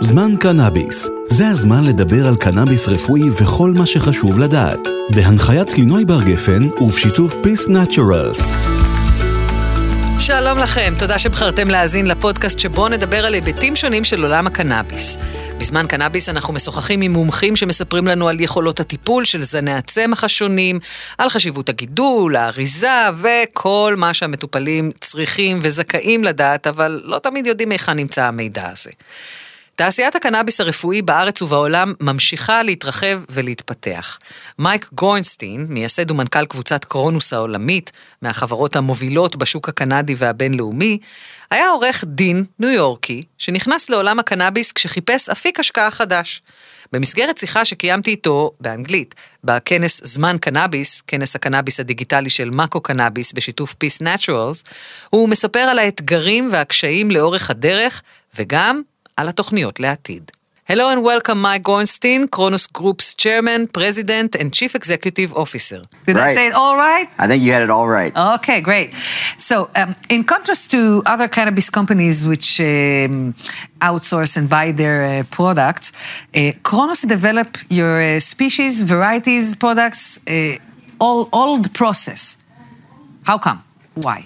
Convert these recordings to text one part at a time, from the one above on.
זמן קנאביס. זה הזמן לדבר על קנאביס רפואי וכל מה שחשוב לדעת. בהנחיית קלינוי בר גפן ובשיתוף Peace Naturals. שלום לכם, תודה שבחרתם להאזין לפודקאסט שבו נדבר על היבטים שונים של עולם הקנאביס. בזמן קנאביס אנחנו משוחחים עם מומחים שמספרים לנו על יכולות הטיפול של זני הצמח השונים, על חשיבות הגידול, האריזה וכל מה שהמטופלים צריכים וזכאים לדעת, אבל לא תמיד יודעים היכן נמצא המידע הזה. תעשיית הקנאביס הרפואי בארץ ובעולם ממשיכה להתרחב ולהתפתח. מייק גורנסטין, מייסד ומנכ"ל קבוצת קרונוס העולמית, מהחברות המובילות בשוק הקנדי והבינלאומי, היה עורך דין ניו יורקי, שנכנס לעולם הקנאביס כשחיפש אפיק השקעה חדש. במסגרת שיחה שקיימתי איתו באנגלית, בכנס זמן קנאביס, כנס הקנאביס הדיגיטלי של מאקו קנאביס בשיתוף Peace Naturals, הוא מספר על האתגרים והקשיים לאורך הדרך, וגם על התוכניות לעתיד. Hello and welcome, Mike Gorenstein, Cronos Group's chairman, president, and chief executive officer. Did right. I say it all right? I think you had it all right. Okay, great. So, um, in contrast to other cannabis companies which um, outsource and buy their uh, products, uh, Cronos develop your uh, species, varieties, products, uh, all all the process. How come? Why?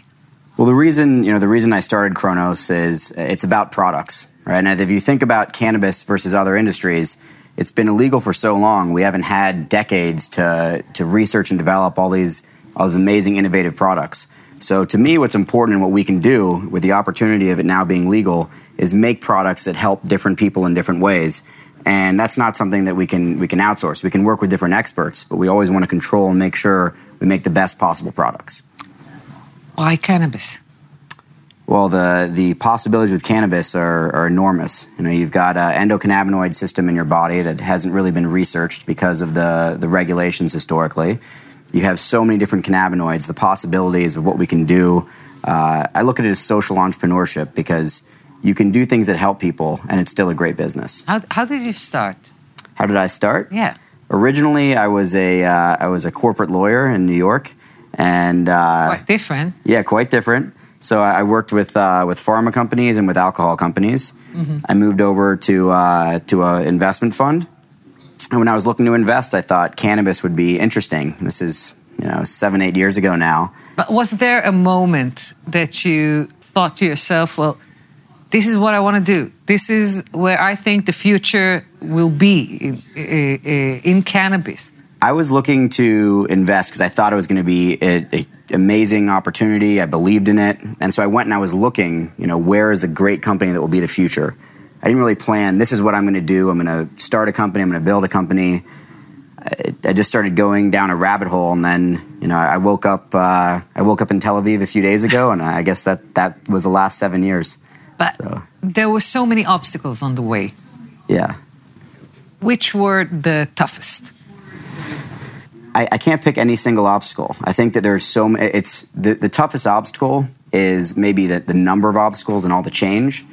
Well, the reason you know the reason I started Cronos is uh, it's about products right? And if you think about cannabis versus other industries, it's been illegal for so long. We haven't had decades to to research and develop all these all these amazing innovative products. So to me, what's important and what we can do with the opportunity of it now being legal is make products that help different people in different ways. And that's not something that we can we can outsource. We can work with different experts, but we always want to control and make sure we make the best possible products. Why cannabis? Well, the, the possibilities with cannabis are, are enormous. You know, you've got an endocannabinoid system in your body that hasn't really been researched because of the, the regulations historically. You have so many different cannabinoids, the possibilities of what we can do. Uh, I look at it as social entrepreneurship because you can do things that help people and it's still a great business. How, how did you start? How did I start? Yeah. Originally, I was a, uh, I was a corporate lawyer in New York. And uh, Quite different. yeah, quite different. So I I worked with uh, with pharma companies and with alcohol companies. I moved over to uh, to an investment fund, and when I was looking to invest, I thought cannabis would be interesting. This is you know seven eight years ago now. But was there a moment that you thought to yourself, well, this is what I want to do. This is where I think the future will be in, in, in cannabis. I was looking to invest because I thought it was going to be an amazing opportunity. I believed in it, and so I went and I was looking. You know, where is the great company that will be the future? I didn't really plan. This is what I'm going to do. I'm going to start a company. I'm going to build a company. I, I just started going down a rabbit hole, and then you know I woke up. Uh, I woke up in Tel Aviv a few days ago, and I guess that that was the last seven years. But So. there were so many obstacles on the way. Yeah. Which were the toughest? I, I can't pick any single obstacle. I think that there's so many. It's the, the toughest obstacle is maybe the, the number of obstacles and all the change.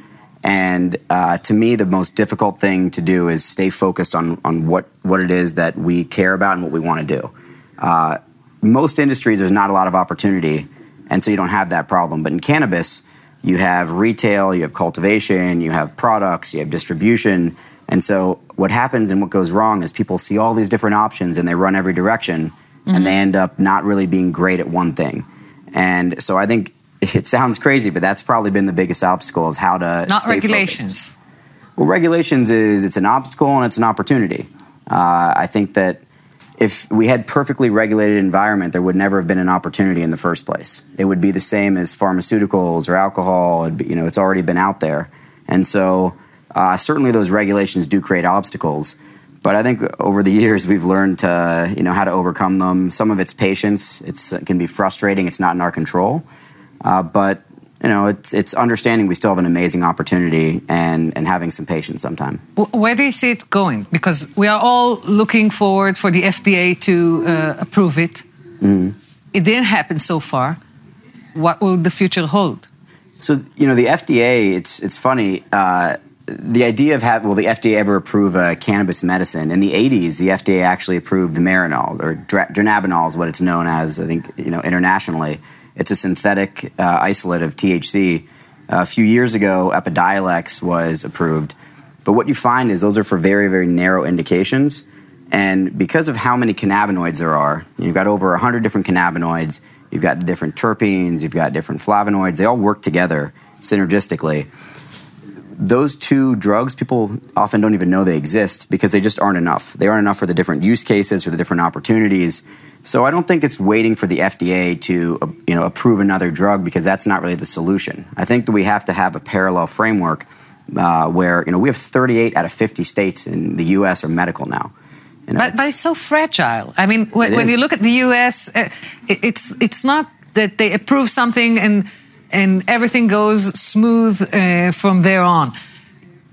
And uh, to me, the most difficult thing to do is stay focused on, on what, what it is that we care about and what we want to do. Uh, most industries, there's not a lot of opportunity, and so you don't have that problem. But in cannabis, you have retail, you have cultivation, you have products, you have distribution. And so what happens and what goes wrong is people see all these different options and they run every direction and they end up not really being great at one thing. And so I think it sounds crazy, but that's probably been the biggest obstacle is how to Not regulations. Focused. Well, regulations is it's an obstacle and it's an opportunity. Uh, I think that if we had perfectly regulated environment, there would never have been an opportunity in the first place. It would be the same as pharmaceuticals or alcohol. Be, you know, it's already been out there, and so uh, certainly those regulations do create obstacles. But I think over the years we've learned to, you know, how to overcome them. Some of it's patience. It's, it can be frustrating. It's not in our control. Uh, but you know, it's it's understanding we still have an amazing opportunity and and having some patience sometime. Wh- Where do you see it going? Because we are all looking forward for the FDA to uh, approve it. It didn't happen so far. What will the future hold? So you know, the FDA. It's it's funny. Uh, the idea of having well, the FDA ever approve a cannabis medicine in the '80s? The FDA actually approved Marinol or dronabinol is what it's known as. I think you know internationally. It's a synthetic uh, isolate of THC. a few years ago, Epidiolex was approved, But what you find is those are for very, very narrow indications. And because of how many cannabinoids there are, you've got over 100 different cannabinoids, you've got different terpenes, you've got different flavonoids, they all work together synergistically. Those two drugs, people often don't even know they exist because they just aren't enough. They aren't enough for the different use cases, or the different opportunities. So I don't think it's waiting for the FDA to you know, approve another drug because that's not really the solution. I think that we have to have a parallel framework uh, where you know, we have 38 out of 50 states in the US are medical now. You know, but, but it's so fragile. I mean, when, when you look at the U.S., uh, it, it's it's not that they approve something and and everything goes smooth uh, from there on.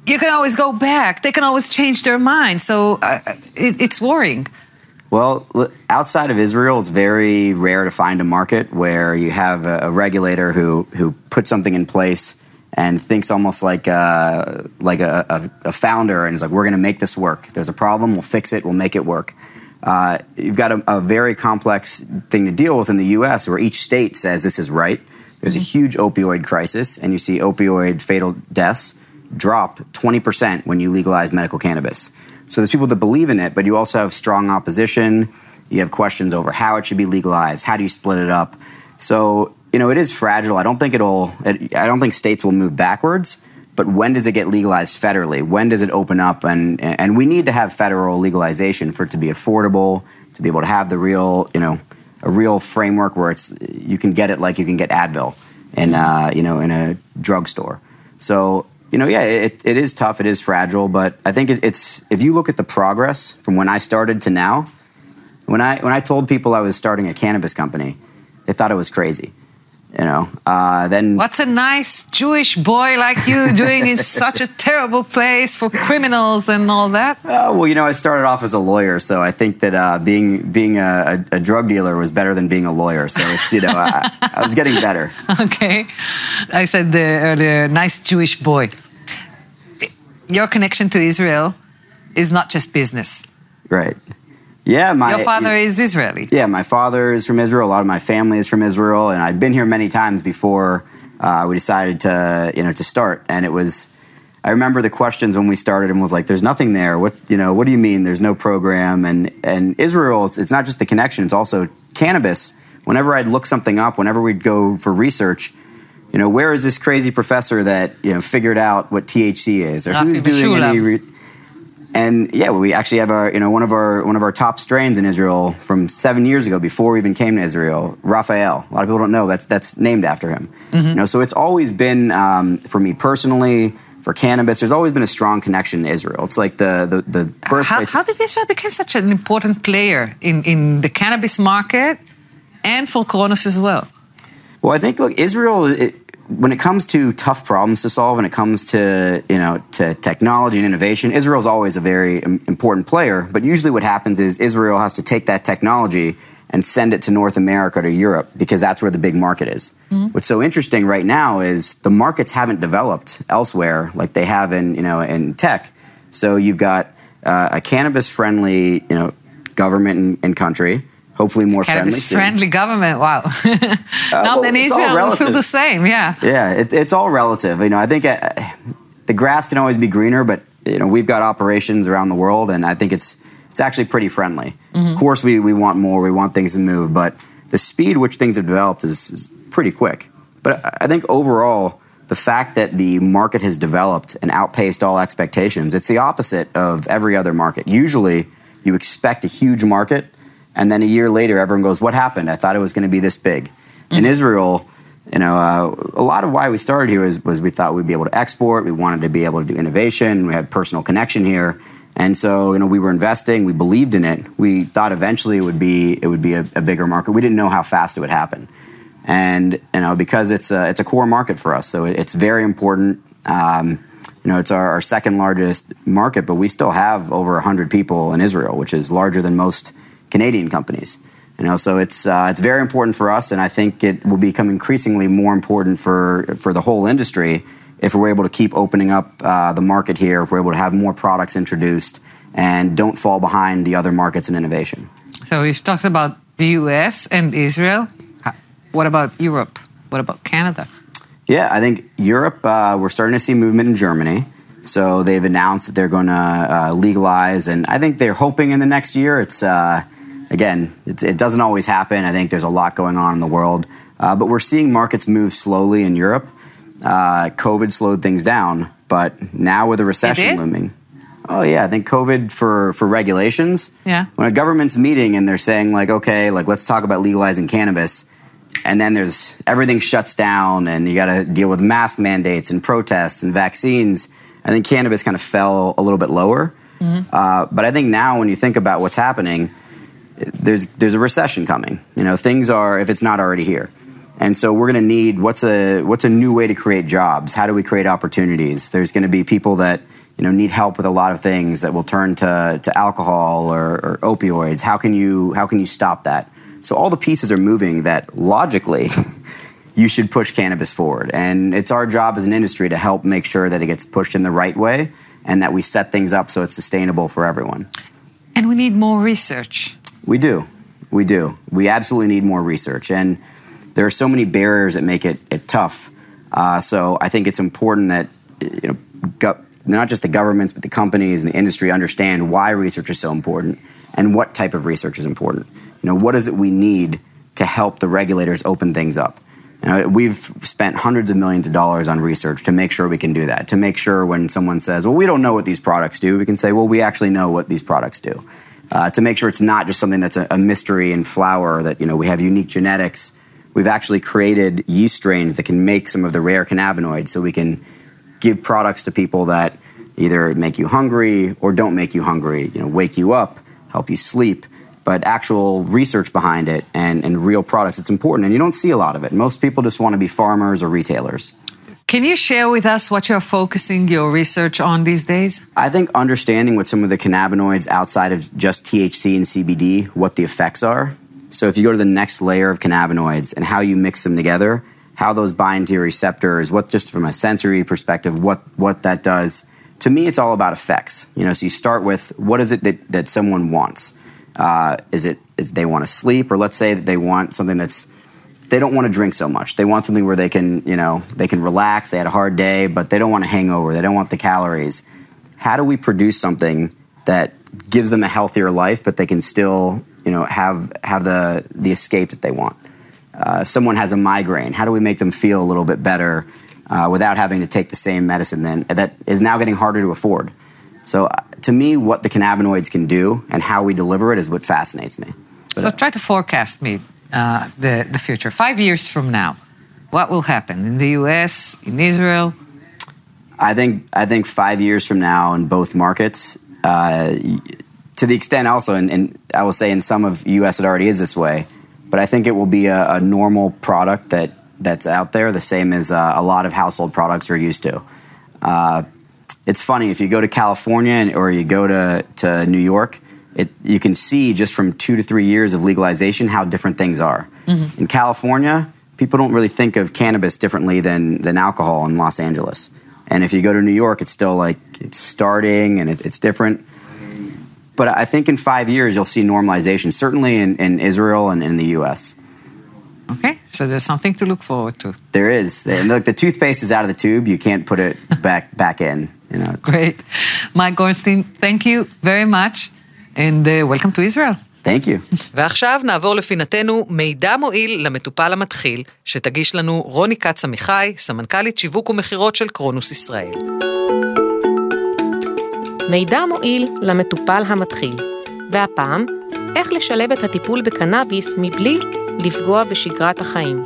You can always go back. They can always change their mind. So uh, it, it's worrying. Well, outside of Israel, it's very rare to find a market where you have a, a regulator who who puts something in place and thinks almost like uh, like a, a, a, founder and is like, we're going to make this work. If there's a problem, we'll fix it. We'll make it work. Uh, you've got a, a, very complex thing to deal with in the U.S. where each state says this is right. There's a mm-hmm. huge opioid crisis, and you see opioid fatal deaths drop 20% when you legalize medical cannabis. So there's people that believe in it, but you also have strong opposition. You have questions over how it should be legalized. How do you split it up? So you know, it is fragile. I don't think it'll. It, I don't think states will move backwards. But when does it get legalized federally? When does it open up? And and we need to have federal legalization for it to be affordable, to be able to have the real, you know, a real framework where it's you can get it like you can get Advil in uh, you know in a drugstore. So you know, yeah, it, it is tough. It is fragile, but I think it, it's if you look at the progress from when I started to now. When I when I told people I was starting a cannabis company, they thought it was crazy you know uh, then what's a nice jewish boy like you doing in such a terrible place for criminals and all that? Uh, well you know i started off as a lawyer so i think that uh, being being a, a, a, drug dealer was better than being a lawyer so it's you know I, I, was getting better. Okay. I said the earlier nice jewish boy. Your connection to israel is not just business. Right yeah, my your father is Israeli. Yeah, my father is from Israel. A lot of my family is from Israel, and I'd been here many times before uh, we decided to you know to start. And it was, I remember the questions when we started, and was like, "There's nothing there. What you know? What do you mean? There's no program?" And and Israel, it's, it's not just the connection; it's also cannabis. Whenever I'd look something up, whenever we'd go for research, you know, where is this crazy professor that you know figured out what THC is, or who's doing any? Re- and yeah, we actually have our, you know, one of our one of our top strains in Israel from seven years ago, before we even came to Israel, Raphael. A lot of people don't know that's that's named after him. Mm-hmm. You know, so it's always been um, for me personally, for cannabis. There's always been a strong connection to Israel. It's like the the, the birthplace. How, how did Israel become such an important player in in the cannabis market and for Cronos as well? Well, I think look, Israel. It, when it comes to tough problems to solve, when it comes to you know to technology and innovation, Israel is always a very important player. But usually, what happens is Israel has to take that technology and send it to North America to Europe because that's where the big market is. Mm-hmm. What's so interesting right now is the markets haven't developed elsewhere like they have in you know in tech. So you've got uh, a cannabis-friendly you know government and, and country hopefully more Cannabis friendly. friendly government. Wow. uh, Not well, in Israel feel the same. Yeah. Yeah, it, it's all relative. You know, I think uh, the grass can always be greener, but you know, we've got operations around the world, and I think it's it's actually pretty friendly. Mm-hmm. Of course, we we want more. We want things to move, but the speed which things have developed is, is pretty quick. But I think overall. The fact that the market has developed and outpaced all expectations, it's the opposite of every other market. Usually, you expect a huge market and then a year later, everyone goes, "What happened? I thought it was going to be this big." Mm-hmm. In Israel, you know, uh, a lot of why we started here was, was we thought we'd be able to export. We wanted to be able to do innovation. We had personal connection here, and so you know, we were investing. We believed in it. We thought eventually it would be it would be a, a bigger market. We didn't know how fast it would happen, and you know, because it's a, it's a core market for us, so it, it's very important. Um, you know, it's our, our, second largest market, but we still have over 100 people in Israel, which is larger than most Canadian companies. You know, so it's uh, it's very important for us, and I think it will become increasingly more important for for the whole industry if we're able to keep opening up uh, the market here, if we're able to have more products introduced, and don't fall behind the other markets in innovation. So we've talked about the U.S. and Israel. What about Europe? What about Canada? Yeah, I think Europe. Uh, we're starting to see movement in Germany. So they've announced that they're going to uh, legalize, and I think they're hoping in the next year. It's uh, again, it, it, doesn't always happen. I think there's a lot going on in the world, uh, but we're seeing markets move slowly in Europe. Uh, COVID slowed things down, but now with a recession looming. Oh yeah, I think COVID for for regulations. Yeah. When a government's meeting and they're saying like, okay, like let's talk about legalizing cannabis, and then there's everything shuts down and you got to deal with mask mandates and protests and vaccines. I think cannabis kind of fell a little bit lower. Mm-hmm. Uh, but I think now when you think about what's happening, there's there's a recession coming. You know, things are if it's not already here. And so we're going to need what's a what's a new way to create jobs? How do we create opportunities? There's going to be people that you know need help with a lot of things that will turn to, to alcohol or, or opioids. How can you how can you stop that? So all the pieces are moving that logically you should push cannabis forward. And it's our job as an industry to help make sure that it gets pushed in the right way and that we set things up so it's sustainable for everyone. And we need more research. We do. We do. We absolutely need more research. And there are so many barriers that make it, it tough. Uh, so I think it's important that you know, go, not just the governments, but the companies and the industry understand why research is so important and what type of research is important. You know, what is it we need to help the regulators open things up? You know, we've spent hundreds of millions of dollars on research to make sure we can do that. To make sure when someone says, "Well, we don't know what these products do," we can say, "Well, we actually know what these products do." Uh, to make sure it's not just something that's a, a mystery in flower. That you know, we have unique genetics. We've actually created yeast strains that can make some of the rare cannabinoids, so we can give products to people that either make you hungry or don't make you hungry. You know, wake you up, help you sleep but actual research behind it and, and real products. It's important, and you don't see a lot of it. Most people just want to be farmers or retailers. Can you share with us what you're focusing your research on these days? I think understanding what some of the cannabinoids outside of just THC and CBD, what the effects are. So if you go to the next layer of cannabinoids and how you mix them together, how those bind to your receptors, what just from a sensory perspective, what what that does. To me, it's all about effects. You know, so you start with what is it that, that someone wants uh, is it is they want to sleep, or let's say that they want something that's they don't want to drink so much. They want something where they can you know they can relax. They had a hard day, but they don't want a hangover. They don't want the calories. How do we produce something that gives them a healthier life, but they can still you know have have the the escape that they want? Uh, if someone has a migraine, how do we make them feel a little bit better uh, without having to take the same medicine then that is now getting harder to afford? So uh, to me, what the cannabinoids can do and how we deliver it is what fascinates me. But so try to forecast me uh, the, the future. Five years from now, what will happen in the US, in Israel? I think, I think five years from now in both markets, uh, to the extent also, and, and, I will say in some of US it already is this way, but I think it will be a, a normal product that, that's out there, the same as uh, a lot of household products are used to. Uh, it's funny if you go to California or you go to, to New York, it, you can see just from two to three years of legalization how different things are. Mm-hmm. In California, people don't really think of cannabis differently than, than alcohol in Los Angeles. And if you go to New York, it's still like it's starting and it, it's different. But I think in five years, you'll see normalization, certainly in, in Israel and in the US. Okay, so there's something to look forward to. There is. And look, the toothpaste is out of the tube. You can't put it back back in. You know. Great. Mike Gorenstein, thank you very much, and uh, welcome to Israel. Thank you. ועכשיו נעבור לפינתנו מידע מועיל למטופל המתחיל, שתגיש לנו רוני כץ עמיחי, סמנכ"לית שיווק ומכירות של קרונוס ישראל. מידע מועיל למטופל המתחיל, והפעם, איך לשלב את הטיפול בקנאביס מבלי לפגוע בשגרת החיים.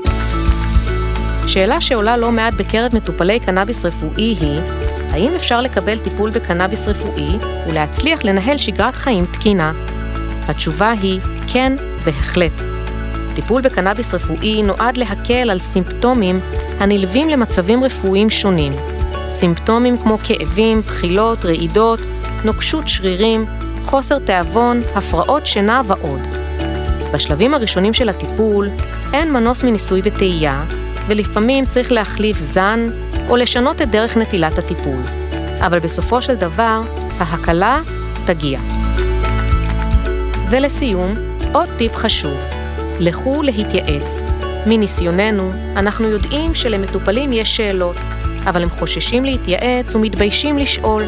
שאלה שעולה לא מעט בקרב מטופלי קנאביס רפואי היא, האם אפשר לקבל טיפול בקנאביס רפואי ולהצליח לנהל שגרת חיים תקינה? התשובה היא כן, בהחלט. טיפול בקנאביס רפואי נועד להקל על סימפטומים הנלווים למצבים רפואיים שונים. סימפטומים כמו כאבים, בחילות, רעידות, נוקשות שרירים, חוסר תיאבון, הפרעות שינה ועוד. בשלבים הראשונים של הטיפול אין מנוס מניסוי וטעייה, ולפעמים צריך להחליף זן או לשנות את דרך נטילת הטיפול. אבל בסופו של דבר, ההקלה תגיע. ולסיום, עוד טיפ חשוב, לכו להתייעץ. מניסיוננו, אנחנו יודעים שלמטופלים יש שאלות, אבל הם חוששים להתייעץ ומתביישים לשאול.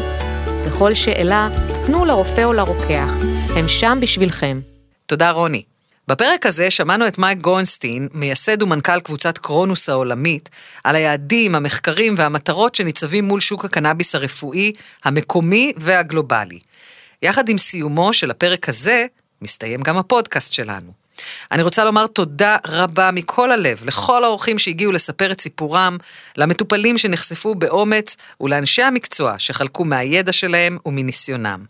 בכל שאלה, תנו לרופא או לרוקח, הם שם בשבילכם. תודה רוני. בפרק הזה שמענו את מייק גורנסטין, מייסד ומנכ"ל קבוצת קרונוס העולמית, על היעדים, המחקרים והמטרות שניצבים מול שוק הקנאביס הרפואי, המקומי והגלובלי. יחד עם סיומו של הפרק הזה, מסתיים גם הפודקאסט שלנו. אני רוצה לומר תודה רבה מכל הלב לכל האורחים שהגיעו לספר את סיפורם, למטופלים שנחשפו באומץ ולאנשי המקצוע שחלקו מהידע שלהם ומניסיונם.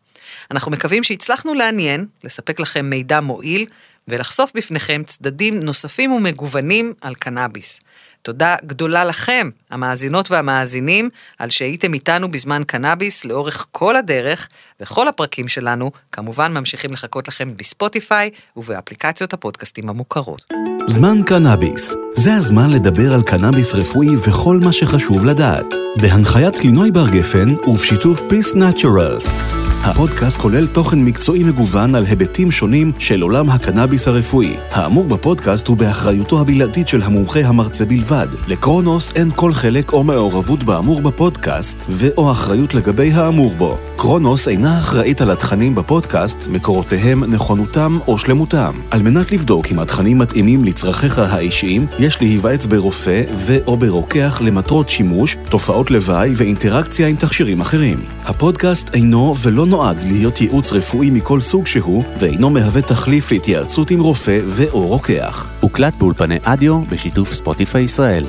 אנחנו מקווים שהצלחנו לעניין, לספק לכם מידע מועיל ולחשוף בפניכם צדדים נוספים ומגוונים על קנאביס. תודה גדולה לכם, המאזינות והמאזינים, על שהייתם איתנו בזמן קנאביס לאורך כל הדרך, וכל הפרקים שלנו כמובן ממשיכים לחכות לכם בספוטיפיי ובאפליקציות הפודקאסטים המוכרות. זמן קנאביס, זה הזמן לדבר על קנאביס רפואי וכל מה שחשוב לדעת. בהנחיית קלינוי בר גפן ובשיתוף Peace Naturals. הפודקאסט כולל תוכן מקצועי מגוון על היבטים שונים של עולם הקנאביס הרפואי. האמור בפודקאסט הוא באחריותו הבלעדית של המומחה המרצה בלבד. לקרונוס אין כל חלק או מעורבות באמור בפודקאסט, ו/או אחריות לגבי האמור בו. קרונוס אינה אחראית על התכנים בפודקאסט, מקורותיהם, נכונותם או שלמותם. על מנת לבדוק אם התכנים מתאימים לצרכיך האישיים, יש להיוועץ ברופא ו/או ברוקח למטרות שימוש, תופעות לוואי ואינטראקציה עם תכשירים אחרים. הפודקאסט אינו ולא נועד להיות ייעוץ רפואי מכל סוג שהוא, ואינו מהווה תחליף להתייעצות עם רופא ו/או רוקח. הוקלט באולפני אדיו בשיתוף ספוטיפיי ישראל.